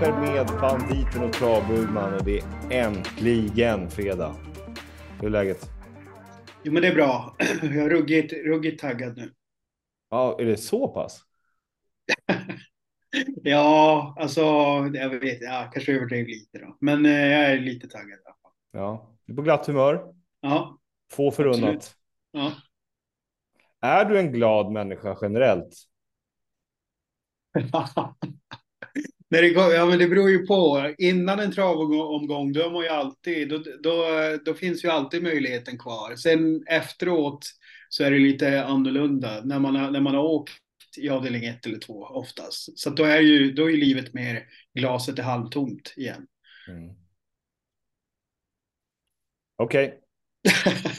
feber med banditen och travburman och det är äntligen fredag. Hur är läget? Jo, men det är bra. Jag är ruggigt, ruggigt taggad nu. Ja, är det så pass? ja, alltså, jag vet, ja, kanske överdrev lite då. Men eh, jag är lite taggad. Ja, du är på glatt humör. Ja. Få förunnat. Ja. Är du en glad människa generellt? När det, går, ja, men det beror ju på. Innan en travomgång, då, man ju alltid, då, då, då finns ju alltid möjligheten kvar. Sen efteråt så är det lite annorlunda när man har, när man har åkt i avdelning ett eller två oftast. Så då är ju, då är livet mer glaset är halvtomt igen. Mm. Okej. Okay.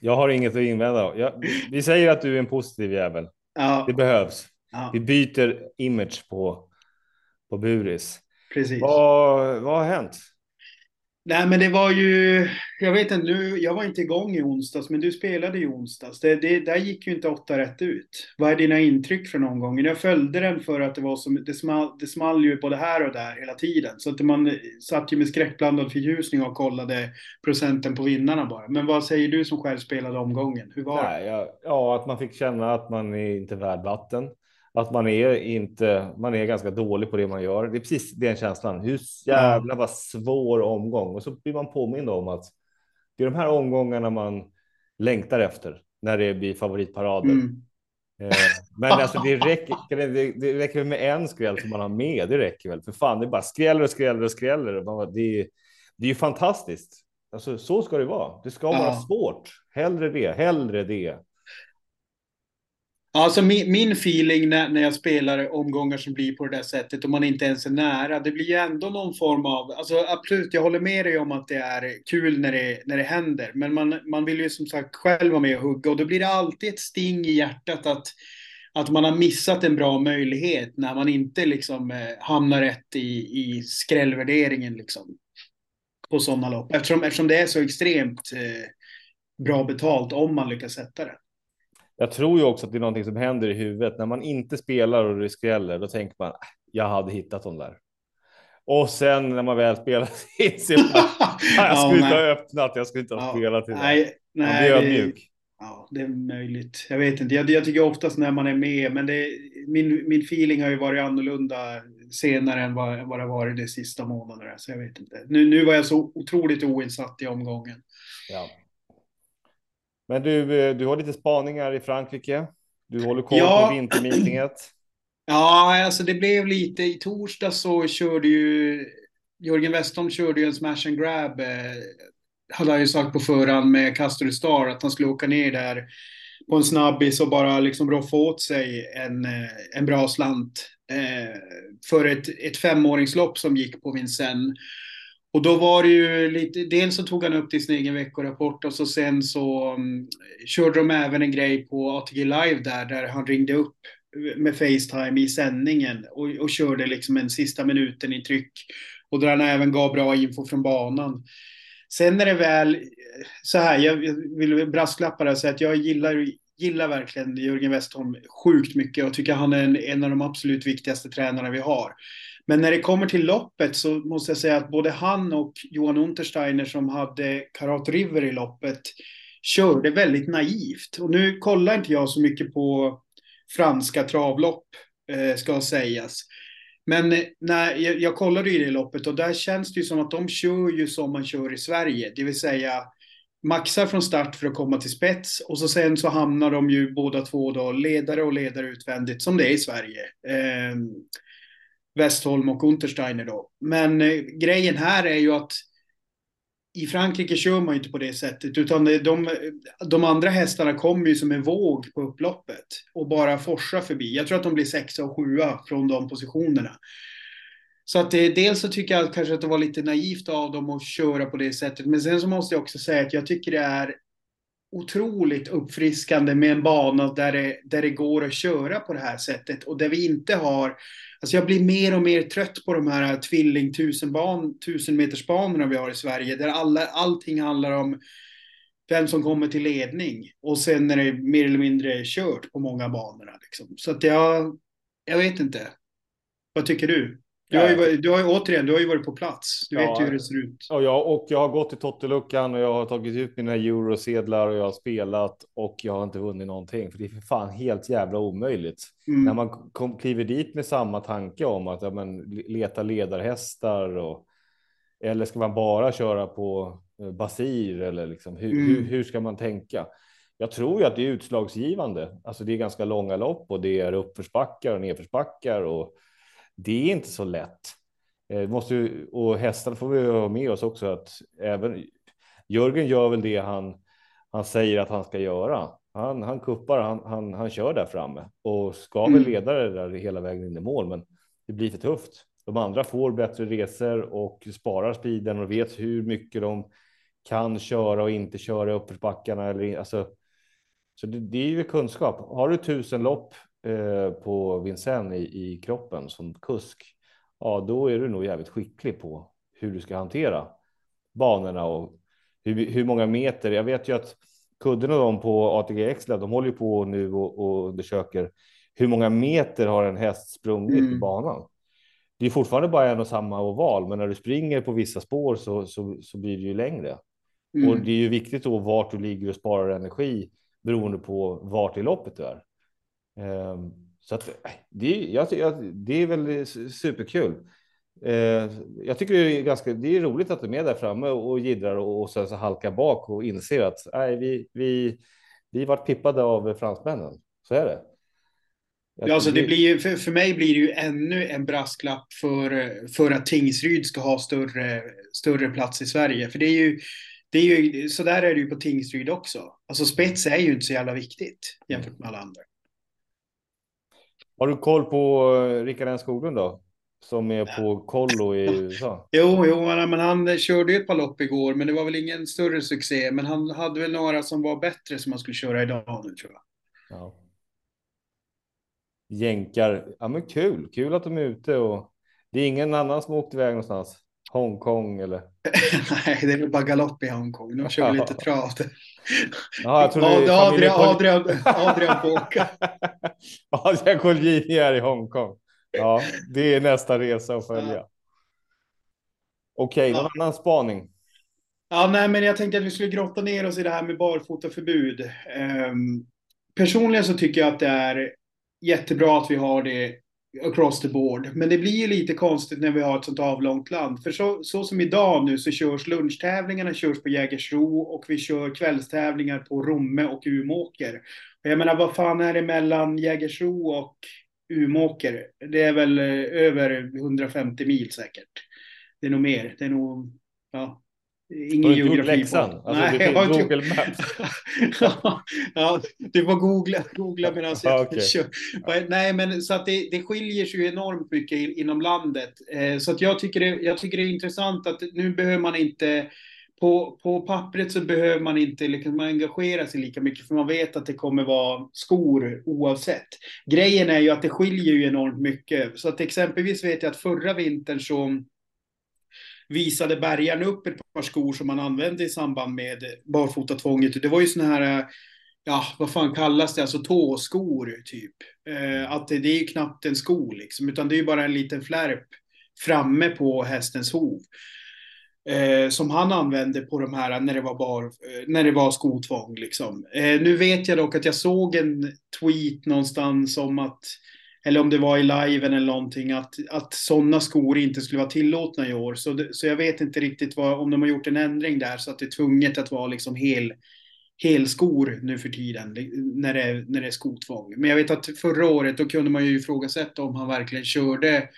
Jag har inget att invända. Jag, vi säger att du är en positiv jävel. Ja. Det behövs. Ja. Vi byter image på, på Buris. Precis. Vad, vad har hänt? Nej, men det var ju, jag vet inte nu, jag var inte igång i onsdags, men du spelade i onsdags. Det, det, där gick ju inte åtta rätt ut. Vad är dina intryck från omgången? Jag följde den för att det var som, det small, det small ju både här och där hela tiden. Så att man satt ju med skräckblandad förtjusning och kollade procenten på vinnarna bara. Men vad säger du som själv spelade omgången? Hur var Nej, det? Ja, ja, att man fick känna att man är inte värd vatten att man är inte, man är ganska dålig på det man gör. Det är precis den känslan. Hur jävla vad svår omgång och så blir man påmind om att det är de här omgångarna man längtar efter när det blir favoritparader. Mm. Eh, men alltså det räcker, det, det räcker med en skräll som man har med. Det räcker väl för fan. Det är bara skräller och skräller och skräller. Det är, det är ju fantastiskt. Alltså, så ska det vara. Det ska vara ja. svårt. Hellre det, hellre det. Alltså min, min feeling när, när jag spelar omgångar som blir på det där sättet och man inte ens är nära, det blir ju ändå någon form av, alltså absolut, jag håller med dig om att det är kul när det, när det händer, men man, man vill ju som sagt själv vara med och hugga och då blir det alltid ett sting i hjärtat att, att man har missat en bra möjlighet när man inte liksom eh, hamnar rätt i, i skrällvärderingen liksom på sådana lopp, eftersom, eftersom det är så extremt eh, bra betalt om man lyckas sätta det. Jag tror ju också att det är någonting som händer i huvudet när man inte spelar och det skräller. Då tänker man äh, jag hade hittat dem där. Och sen när man väl spelar inser man jag skulle ja, inte ha öppnat. Jag skulle inte ha ja, spelat till nej, det. Nej, man blir ödmjuk. Ja, det är möjligt. Jag vet inte. Jag, jag tycker oftast när man är med, men det, min, min feeling har ju varit annorlunda senare än vad, vad det varit de sista månaderna. Så jag vet inte. Nu, nu var jag så otroligt oinsatt i omgången. Ja. Men du, eh, du har lite spaningar i Frankrike. Du håller koll ja. på vintermeetinget. Ja, alltså det blev lite. I torsdag så körde ju Jörgen Westholm körde ju en smash and grab. Eh, hade han ju sagt på förhand med Castor Star att han skulle åka ner där på en snabbis och bara liksom roffa åt sig en, eh, en bra slant eh, för ett, ett femåringslopp som gick på Vincennes. Och då var det ju lite, dels så tog han upp det i sin egen veckorapport och så sen så um, körde de även en grej på ATG Live där, där han ringde upp med Facetime i sändningen och, och körde liksom en sista minuten i tryck. Och där han även gav bra info från banan. Sen är det väl så här, jag vill brasklappa det och säga att jag gillar, gillar verkligen Jörgen Westholm sjukt mycket och tycker han är en, en av de absolut viktigaste tränarna vi har. Men när det kommer till loppet så måste jag säga att både han och Johan Untersteiner som hade Karat River i loppet körde väldigt naivt. Och nu kollar inte jag så mycket på franska travlopp, eh, ska sägas. Men eh, när jag, jag kollade i det loppet och där känns det ju som att de kör ju som man kör i Sverige, det vill säga maxar från start för att komma till spets och så sen så hamnar de ju båda två då ledare och ledare utvändigt som det är i Sverige. Ehm, Westholm och Untersteiner då. Men eh, grejen här är ju att i Frankrike kör man ju inte på det sättet, utan de, de andra hästarna kommer ju som en våg på upploppet och bara forsar förbi. Jag tror att de blir sexa och sjua från de positionerna. Så att det, dels så tycker jag kanske att det var lite naivt av dem att köra på det sättet, men sen så måste jag också säga att jag tycker det är otroligt uppfriskande med en bana där det, där det går att köra på det här sättet och där vi inte har Alltså jag blir mer och mer trött på de här tvilling tusenban, tusenmetersbanorna vi har i Sverige där alla, allting handlar om vem som kommer till ledning och sen är det mer eller mindre kört på många banorna. Liksom. Så att jag, jag vet inte. Vad tycker du? Du har, ju, du har ju återigen, du har ju varit på plats. Du ja, vet ju hur det ser ut. Och jag, och jag har gått till Totteluckan och jag har tagit ut mina eurosedlar och jag har spelat och jag har inte vunnit någonting. För det är för fan helt jävla omöjligt. Mm. När man kom, kliver dit med samma tanke om att ja, men, leta ledarhästar och eller ska man bara köra på eh, Basir eller liksom, hur, mm. hur, hur ska man tänka? Jag tror ju att det är utslagsgivande. Alltså det är ganska långa lopp och det är uppförsbackar och nedförsbackar och det är inte så lätt. Eh, måste ju, och hästarna får vi ha med oss också att även Jörgen gör väl det han, han säger att han ska göra. Han, han kuppar, han, han, han kör där framme och ska mm. väl leda det där hela vägen in i mål, men det blir för tufft. De andra får bättre resor och sparar speeden och vet hur mycket de kan köra och inte köra uppförsbackarna. Eller, alltså, så det, det är ju kunskap. Har du tusen lopp eh, på Vincennes i, i kroppen som kusk, ja, då är du nog jävligt skicklig på hur du ska hantera banorna och hur, hur många meter. Jag vet ju att Kudden och de på ATG Exla, de håller ju på nu och, och undersöker hur många meter har en häst sprungit mm. i banan det är fortfarande bara en och samma oval, men när du springer på vissa spår så, så, så blir det ju längre. Mm. Och det är ju viktigt då vart du ligger och sparar energi beroende på vart i loppet du är. Um, så att det, jag, det är väl superkul. Uh, jag tycker det är ganska. Det är roligt att du är där framme och, och gidrar och, och sen så halkar bak och inser att nej, vi, vi, vi vart pippade av fransmännen. Så är det. Ja, alltså det blir, för, för mig blir det ju ännu en brasklapp för, för att Tingsryd ska ha större, större plats i Sverige. För det är ju, det är ju, så där är det ju på Tingsryd också. Alltså spets är ju inte så jävla viktigt jämfört med alla andra. Har du koll på eh, Rickard N Skoglund då? Som är på kollo i USA? Jo, jo, men han körde ju ett par lopp igår, men det var väl ingen större succé. Men han hade väl några som var bättre som han skulle köra idag nu tror jag. Ja jänkar. Ja, men kul, kul att de är ute och det är ingen annan som åkt iväg någonstans. Hongkong eller? Nej, det är väl bara galopp i Hongkong. De kör lite trav. Ja, jag tror det är Adrian, Adrian, Adrian får åka. Adrian Colgjini är i Hongkong. Ja, det är nästa resa att följa. Ja. Okej, någon ja. annan spaning? Ja, nej, men jag tänkte att vi skulle grotta ner oss i det här med barfotaförbud. Um, personligen så tycker jag att det är jättebra att vi har det across the board. Men det blir ju lite konstigt när vi har ett sånt avlångt land. För så, så som idag nu så körs lunchtävlingarna körs på Jägersro och vi kör kvällstävlingar på Romme och Umåker. Jag menar, vad fan är det mellan Jägersro och Umåker? Det är väl eh, över 150 mil säkert. Det är nog mer. Det är nog, ja, Ingen geografi. Läxan? Alltså, Nej, jag har Google Maps? ja, du får googla, googla medan jag okay. kör. Nej, men så att det, det skiljer sig enormt mycket inom landet. Eh, så att jag tycker, det, jag tycker det är intressant att nu behöver man inte på, på pappret så behöver man inte liksom engagera sig lika mycket för man vet att det kommer vara skor oavsett. Grejen är ju att det skiljer ju enormt mycket. Så att exempelvis vet jag att förra vintern så visade bärgaren upp ett par skor som man använde i samband med barfotatvånget. Det var ju såna här, ja, vad fan kallas det, alltså tåskor typ. Eh, att det, det, är ju knappt en sko liksom, utan det är ju bara en liten flärp framme på hästens hov. Eh, som han använde på de här när det var, bar, eh, när det var skotvång. Liksom. Eh, nu vet jag dock att jag såg en tweet någonstans om att eller om det var i liven eller någonting, att, att sådana skor inte skulle vara tillåtna i år. Så, det, så jag vet inte riktigt vad, om de har gjort en ändring där så att det är tvunget att vara liksom hel, helskor nu för tiden när det, när det är skotvång. Men jag vet att förra året då kunde man ju ifrågasätta om han verkligen körde,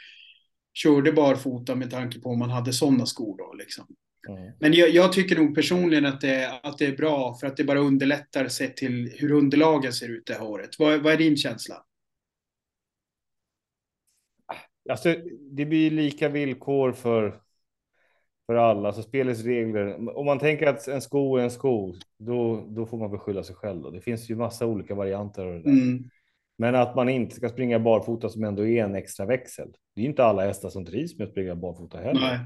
körde barfota med tanke på om man hade sådana skor då. Liksom. Mm. Men jag, jag, tycker nog personligen att det, att det är bra för att det bara underlättar sett till hur underlagen ser ut det här året. Vad, vad är din känsla? Alltså, det blir lika villkor för, för alla, så spelets regler. Om man tänker att en sko är en sko, då, då får man beskylla sig själv. Då. Det finns ju massa olika varianter. Av det där. Mm. Men att man inte ska springa barfota som ändå är en extra växel. Det är inte alla hästar som trivs med att springa barfota heller. Nej.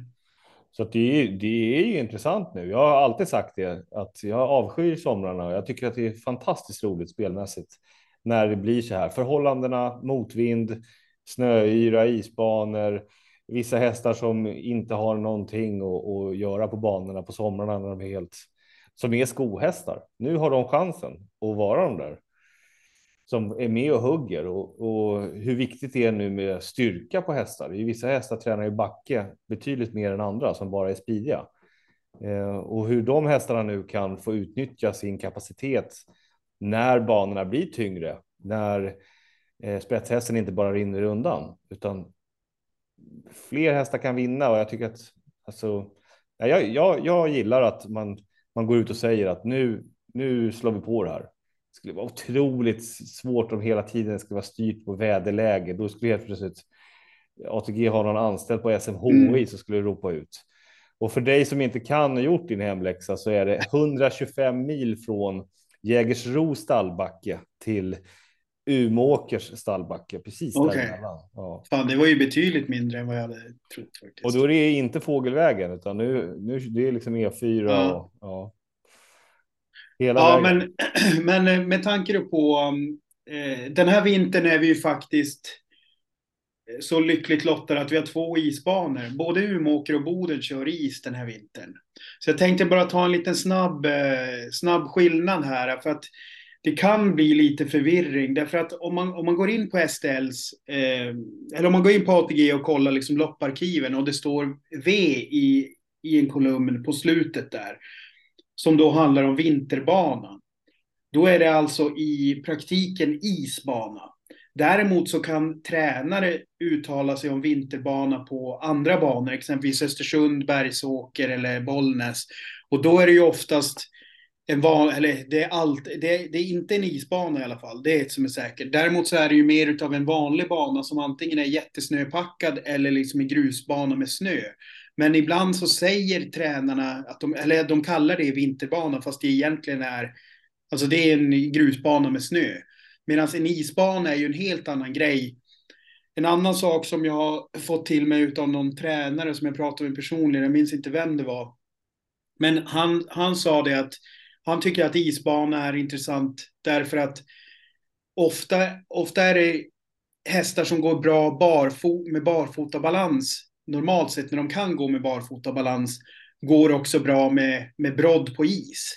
Så det är, det är ju intressant nu. Jag har alltid sagt det, att jag avskyr somrarna och jag tycker att det är fantastiskt roligt spelmässigt när det blir så här. Förhållandena, motvind, snöyra, isbanor, vissa hästar som inte har någonting att, göra på banorna på somrarna när de är helt som är skohästar. Nu har de chansen att vara de där som är med och hugger och, och hur viktigt det är nu med styrka på hästar. I vissa hästar tränar ju backe betydligt mer än andra som bara är spidiga. Eh, och hur de hästarna nu kan få utnyttja sin kapacitet när banorna blir tyngre, när spetshästen inte bara rinner undan, utan fler hästar kan vinna och jag tycker att alltså, jag, jag, jag gillar att man, man går ut och säger att nu, nu slår vi på det här. Det skulle vara otroligt svårt om hela tiden skulle vara styrt på väderläge. Då skulle helt plötsligt ATG ha någon anställd på SMHI mm. så skulle ropa ut. Och för dig som inte kan och gjort din hemläxa så är det 125 mil från Jägersro stallbacke till Umåkers stallbacke, precis okay. däremellan. Ja. Fan, det var ju betydligt mindre än vad jag hade trott. Faktiskt. Och då är det inte fågelvägen, utan nu, nu det är liksom E4. Ja. Och, ja. Hela ja, vägen. men, men med tanke på eh, den här vintern är vi ju faktiskt så lyckligt lottade att vi har två isbanor. Både Umeåker och Boden kör is den här vintern. Så jag tänkte bara ta en liten snabb, eh, snabb skillnad här. För att det kan bli lite förvirring. Därför att om man, om man går in på STLs, eh, eller om man går in på ATG och kollar liksom lopparkiven och det står V i, i en kolumn på slutet där. Som då handlar om vinterbanan. Då är det alltså i praktiken isbana. Däremot så kan tränare uttala sig om vinterbana på andra banor, exempelvis Östersund, Bergsåker eller Bollnäs. Och då är det ju oftast en van, eller det är, allt, det, är, det är inte en isbana i alla fall, det är ett som är säkert. Däremot så är det ju mer av en vanlig bana som antingen är jättesnöpackad eller liksom en grusbana med snö. Men ibland så säger tränarna att de, eller de kallar det vinterbana fast det egentligen är, alltså det är en grusbana med snö. Medan en isbana är ju en helt annan grej. En annan sak som jag har fått till mig av någon tränare som jag pratade med personligen, jag minns inte vem det var. Men han, han sa det att han tycker att isbana är intressant därför att ofta, ofta är det hästar som går bra barfot, med barfotabalans. Normalt sett när de kan gå med barfotabalans går också bra med, med brodd på is.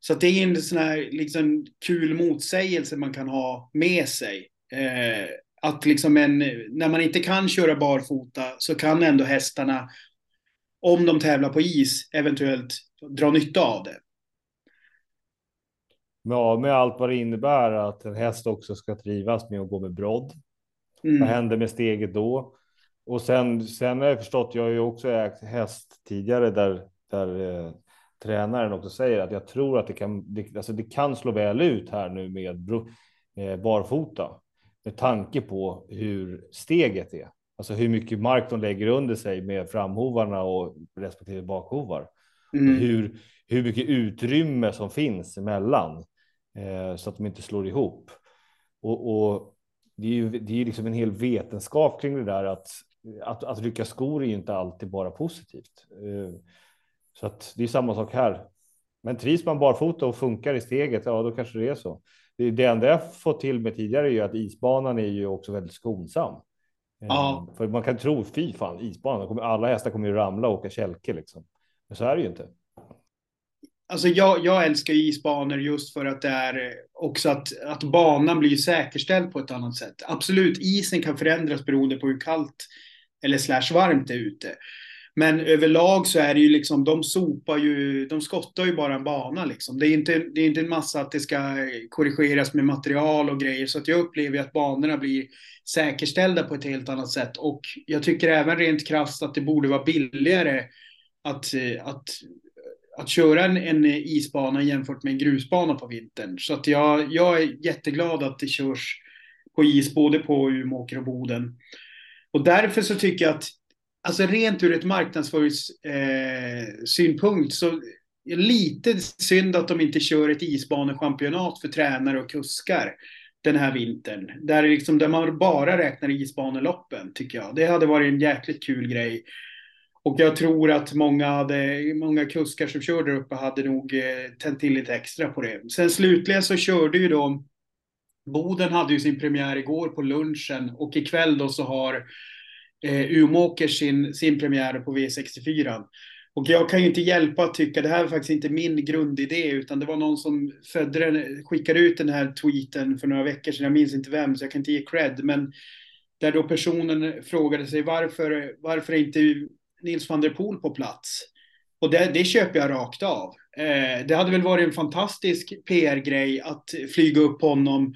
Så det är en sån här liksom, kul motsägelse man kan ha med sig. Eh, att liksom en, när man inte kan köra barfota så kan ändå hästarna, om de tävlar på is, eventuellt dra nytta av det. Ja, med allt vad det innebär att en häst också ska trivas med att gå med brodd. Mm. Vad händer med steget då? Och sen, sen har jag förstått, jag har ju också ägt häst tidigare där, där eh, tränaren också säger att jag tror att det kan, det, alltså det kan slå väl ut här nu med bro, eh, barfota med tanke på hur steget är. Alltså hur mycket mark de lägger under sig med framhovarna och respektive bakhovar. Mm. hur, hur mycket utrymme som finns emellan eh, så att de inte slår ihop. Och, och det är ju det är liksom en hel vetenskap kring det där att att, att rycka skor är ju inte alltid bara positivt. Eh, så att det är samma sak här. Men trivs man barfota och funkar i steget, ja då kanske det är så. Det, det enda jag fått till med tidigare är ju att isbanan är ju också väldigt skonsam. Eh, ja. För man kan tro, fy fan, isbanan, alla hästar kommer ju ramla och åka kälke liksom. Men så är det ju inte. Alltså jag, jag älskar isbanor just för att det är också att, att banan blir säkerställd på ett annat sätt. Absolut, isen kan förändras beroende på hur kallt eller slash varmt det är ute. Men överlag så är det ju liksom, de sopar ju, de skottar ju bara en bana liksom. Det är inte, det är inte en massa att det ska korrigeras med material och grejer. Så att jag upplever att banorna blir säkerställda på ett helt annat sätt. Och jag tycker även rent krasst att det borde vara billigare att, att, att köra en, en isbana jämfört med en grusbana på vintern. Så att jag, jag är jätteglad att det körs på is både på Umeåker och Boden. Och därför så tycker jag att alltså rent ur ett marknadsföringssynpunkt eh, så är det lite synd att de inte kör ett isbanechampionat för tränare och kuskar den här vintern. Där, liksom, där man bara räknar isbaneloppen, tycker jag. Det hade varit en jäkligt kul grej. Och jag tror att många, hade, många kuskar som körde där uppe hade nog eh, tänt till lite extra på det. Sen slutligen så körde ju de. Boden hade ju sin premiär igår på lunchen och ikväll då så har eh, Umeåker sin, sin premiär på V64. Och jag kan ju inte hjälpa att tycka, det här är faktiskt inte min grundidé, utan det var någon som födde den, skickade ut den här tweeten för några veckor sedan, jag minns inte vem, så jag kan inte ge cred, men där då personen frågade sig varför, varför inte Nils van der Poel på plats? Och det, det köper jag rakt av. Eh, det hade väl varit en fantastisk PR-grej att flyga upp honom.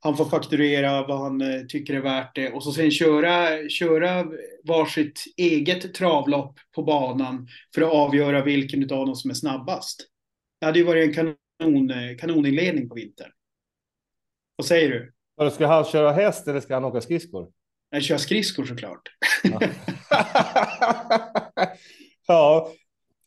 Han får fakturera vad han eh, tycker är värt det och så sen köra, köra varsitt eget travlopp på banan för att avgöra vilken av dem som är snabbast. Det hade ju varit en kanon, eh, kanoninledning på vintern. Vad säger du? Ska han köra häst eller ska han åka skridskor? Jag kör skridskor såklart. Ja. ja,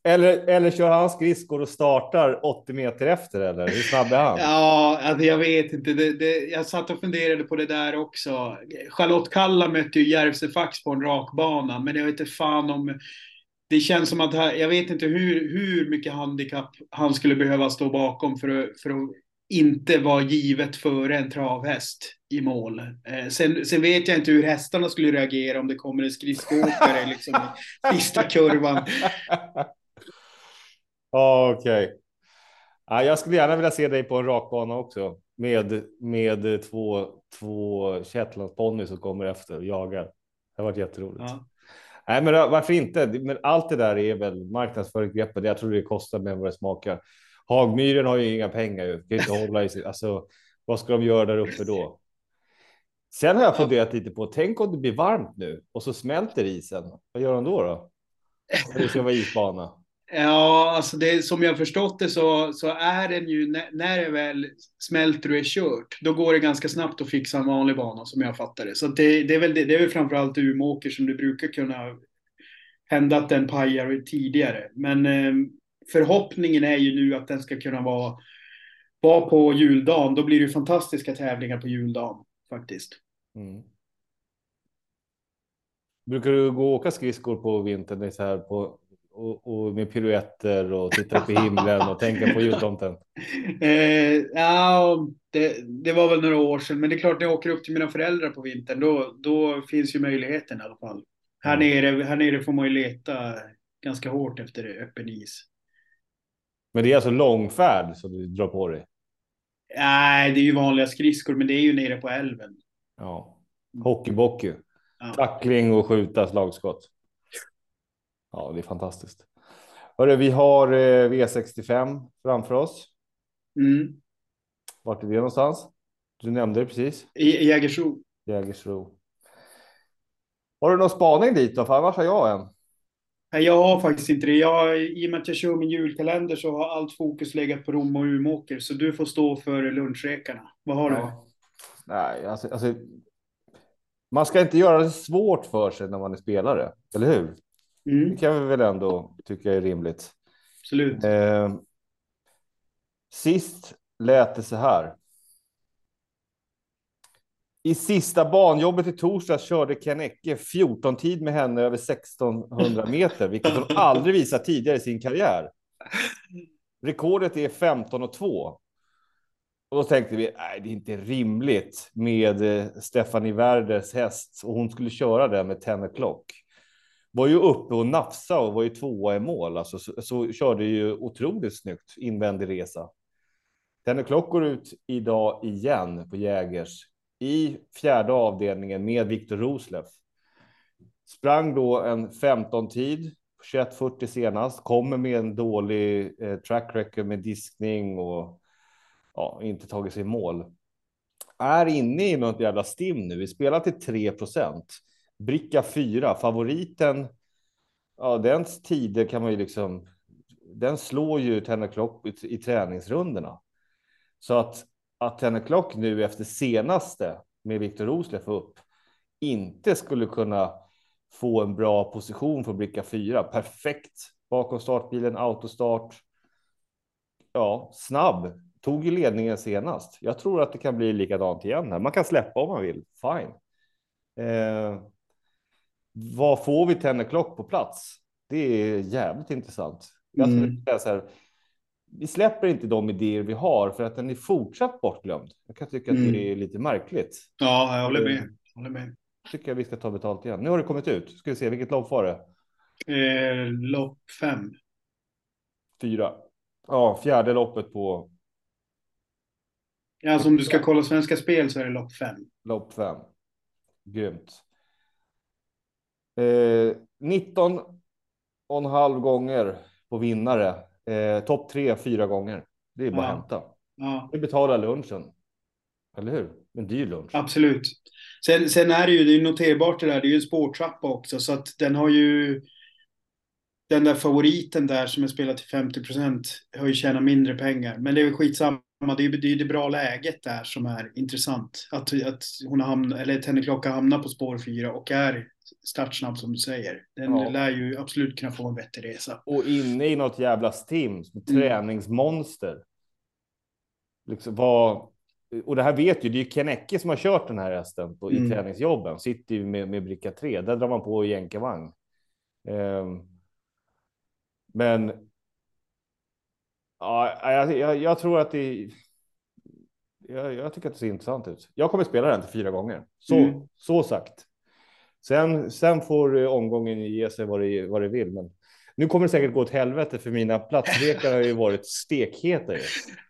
eller, eller kör han skridskor och startar 80 meter efter eller hur snabb är han? Ja, alltså jag vet inte. Det, det, jag satt och funderade på det där också. Charlotte Kalla mötte ju Järvsö Fax på en rakbana, men jag vet inte fan om det känns som att jag vet inte hur, hur mycket handikapp han skulle behöva stå bakom för att, för att inte vara givet före en travhäst i mål. Eh, sen, sen, vet jag inte hur hästarna skulle reagera om det kommer en skridskoåkare liksom i sista kurvan. Okej. Okay. Ja, jag skulle gärna vilja se dig på en rakbana också med med två, två Shetlandsponnyer som kommer efter och jagar. Det har varit jätteroligt. Ja. Nej, men varför inte? Men allt det där är väl marknadsföringsgreppet. Jag tror det kostar mer än vad det smakar. Hagmyren har ju inga pengar. Kan inte hålla i sig. Alltså, vad ska de göra där uppe då? Sen har jag funderat lite på, tänk om det blir varmt nu och så smälter isen. Vad gör de då? då? Det ska vara isbana. Ja, alltså det, som jag förstått det så, så är den ju, när, när det väl smälter och är kört, då går det ganska snabbt att fixa en vanlig bana som jag fattar det. Så det, det är väl det, det är väl framförallt Umeåker som det brukar kunna hända att den pajar tidigare. Men eh, förhoppningen är ju nu att den ska kunna vara, vara på juldagen. Då blir det fantastiska tävlingar på juldagen faktiskt. Mm. Brukar du gå och åka skridskor på vintern så här på och, och, med piruetter och titta i himlen och tänka på jultomten? Eh, ja, det, det, var väl några år sedan, men det är klart när jag åker upp till mina föräldrar på vintern, då, då finns ju möjligheten i alla fall. Här, mm. nere, här nere får man ju leta ganska hårt efter öppen is. Men det är alltså långfärd som du drar på dig? Nej, det är ju vanliga skridskor, men det är ju nere på älven. Ja, hockeybocky. Ja. Tackling och skjuta slagskott. Ja, det är fantastiskt. Hörru, vi har eh, V65 framför oss. Mm. Vart är det någonstans? Du nämnde det precis. I Jägersro. Jägersro. Har du någon spaning dit då? För annars har jag en. Nej, jag har faktiskt inte det. Jag, I och med att jag kör min julkalender så har allt fokus legat på Rom och Umeåker. Så du får stå för lunchrekarna. Vad har ja. du? Nej, alltså, alltså, man ska inte göra det svårt för sig när man är spelare, eller hur? Mm. Det kan vi väl ändå tycka är rimligt. Absolut. Eh, sist lät det så här. I sista banjobbet i torsdags körde Ken Ecke 14 tid med henne över 1600 meter, vilket hon aldrig visat tidigare i sin karriär. Rekordet är 15 och 2. Och då tänkte vi, nej, det är inte rimligt med eh, Stephanie Werders häst och hon skulle köra den med 10 o'clock var ju uppe och nafsa och var ju tvåa i mål. Alltså, så, så körde ju otroligt snyggt invändig resa. Tenny Klock går ut idag igen på Jägers i fjärde avdelningen med Viktor Roslev. Sprang då en 15 tid 21.40 senast, kommer med en dålig eh, track record med diskning och ja, inte tagit sig i mål. Är inne i något jävla stim nu. Vi spelar till 3 procent. Bricka 4, favoriten. Ja, dens tider kan man ju liksom. Den slår ju Ten Clock i, i träningsrundorna. Så att att Ten Clock nu efter senaste med Viktor Rosleff upp inte skulle kunna få en bra position för bricka 4. Perfekt bakom startbilen, autostart. Ja, snabb. Tog ju ledningen senast. Jag tror att det kan bli likadant igen här. Man kan släppa om man vill. Fine. Eh, vad får vi Ten Clock på plats? Det är jävligt intressant. Jag mm. säga så här, vi släpper inte de idéer vi har för att den är fortsatt bortglömd. Jag kan tycka mm. att det mm. är lite märkligt. Ja, jag håller med. Jag håller med. Tycker jag vi ska ta betalt igen. Nu har det kommit ut. Ska vi se vilket lopp var det? Eh, lopp fem. Fyra. Ja, fjärde loppet på Alltså om du ska kolla Svenska Spel så är det lopp fem. lopp fem. Grymt. Eh, 19 och en halv gånger på vinnare. Eh, Topp tre fyra gånger. Det är bara Ja. att hämta. Ja, Vi betalar lunchen. Eller hur? En dyr lunch. absolut. Sen, sen är det ju, det är noterbart det där, det är ju en spårtrappa också, så att den har ju den där favoriten där som är spelad till 50 procent har ju tjänat mindre pengar. Men det är väl skitsamma. Det är det, är det bra läget där som är intressant. Att, att hon har hamnat, eller Tenneklocka hamnar på spår fyra och är startsnabb som du säger. Den Ja. lär ju absolut kunna få en vettig resa. Och inne i något jävla stim. Mm. Träningsmonster. Liksom vad... Och det här vet ju, det är ju Ken Ecke som har kört den här hästen på, Mm. i träningsjobben. Sitter ju med, med bricka 3. Där drar man på jänkarvagn. Ehm, men. Ja, jag, jag, jag tror att det. Jag, jag tycker att det ser intressant ut. Jag kommer spela den till fyra gånger. Så, Mm. så sagt. Sen, sen får eh, omgången ge sig vad det, vad det vill. Men nu kommer det säkert gå åt helvete för mina platslekar har ju varit stekheta.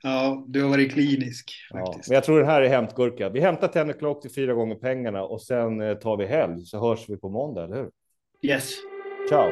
Ja, du har varit klinisk Ja, faktiskt. men jag tror den här är hämtgurka. Vi hämtar Ten Clock till fyra gånger pengarna och sen eh, tar vi helg så hörs vi på måndag, eller hur? Yes. Ciao!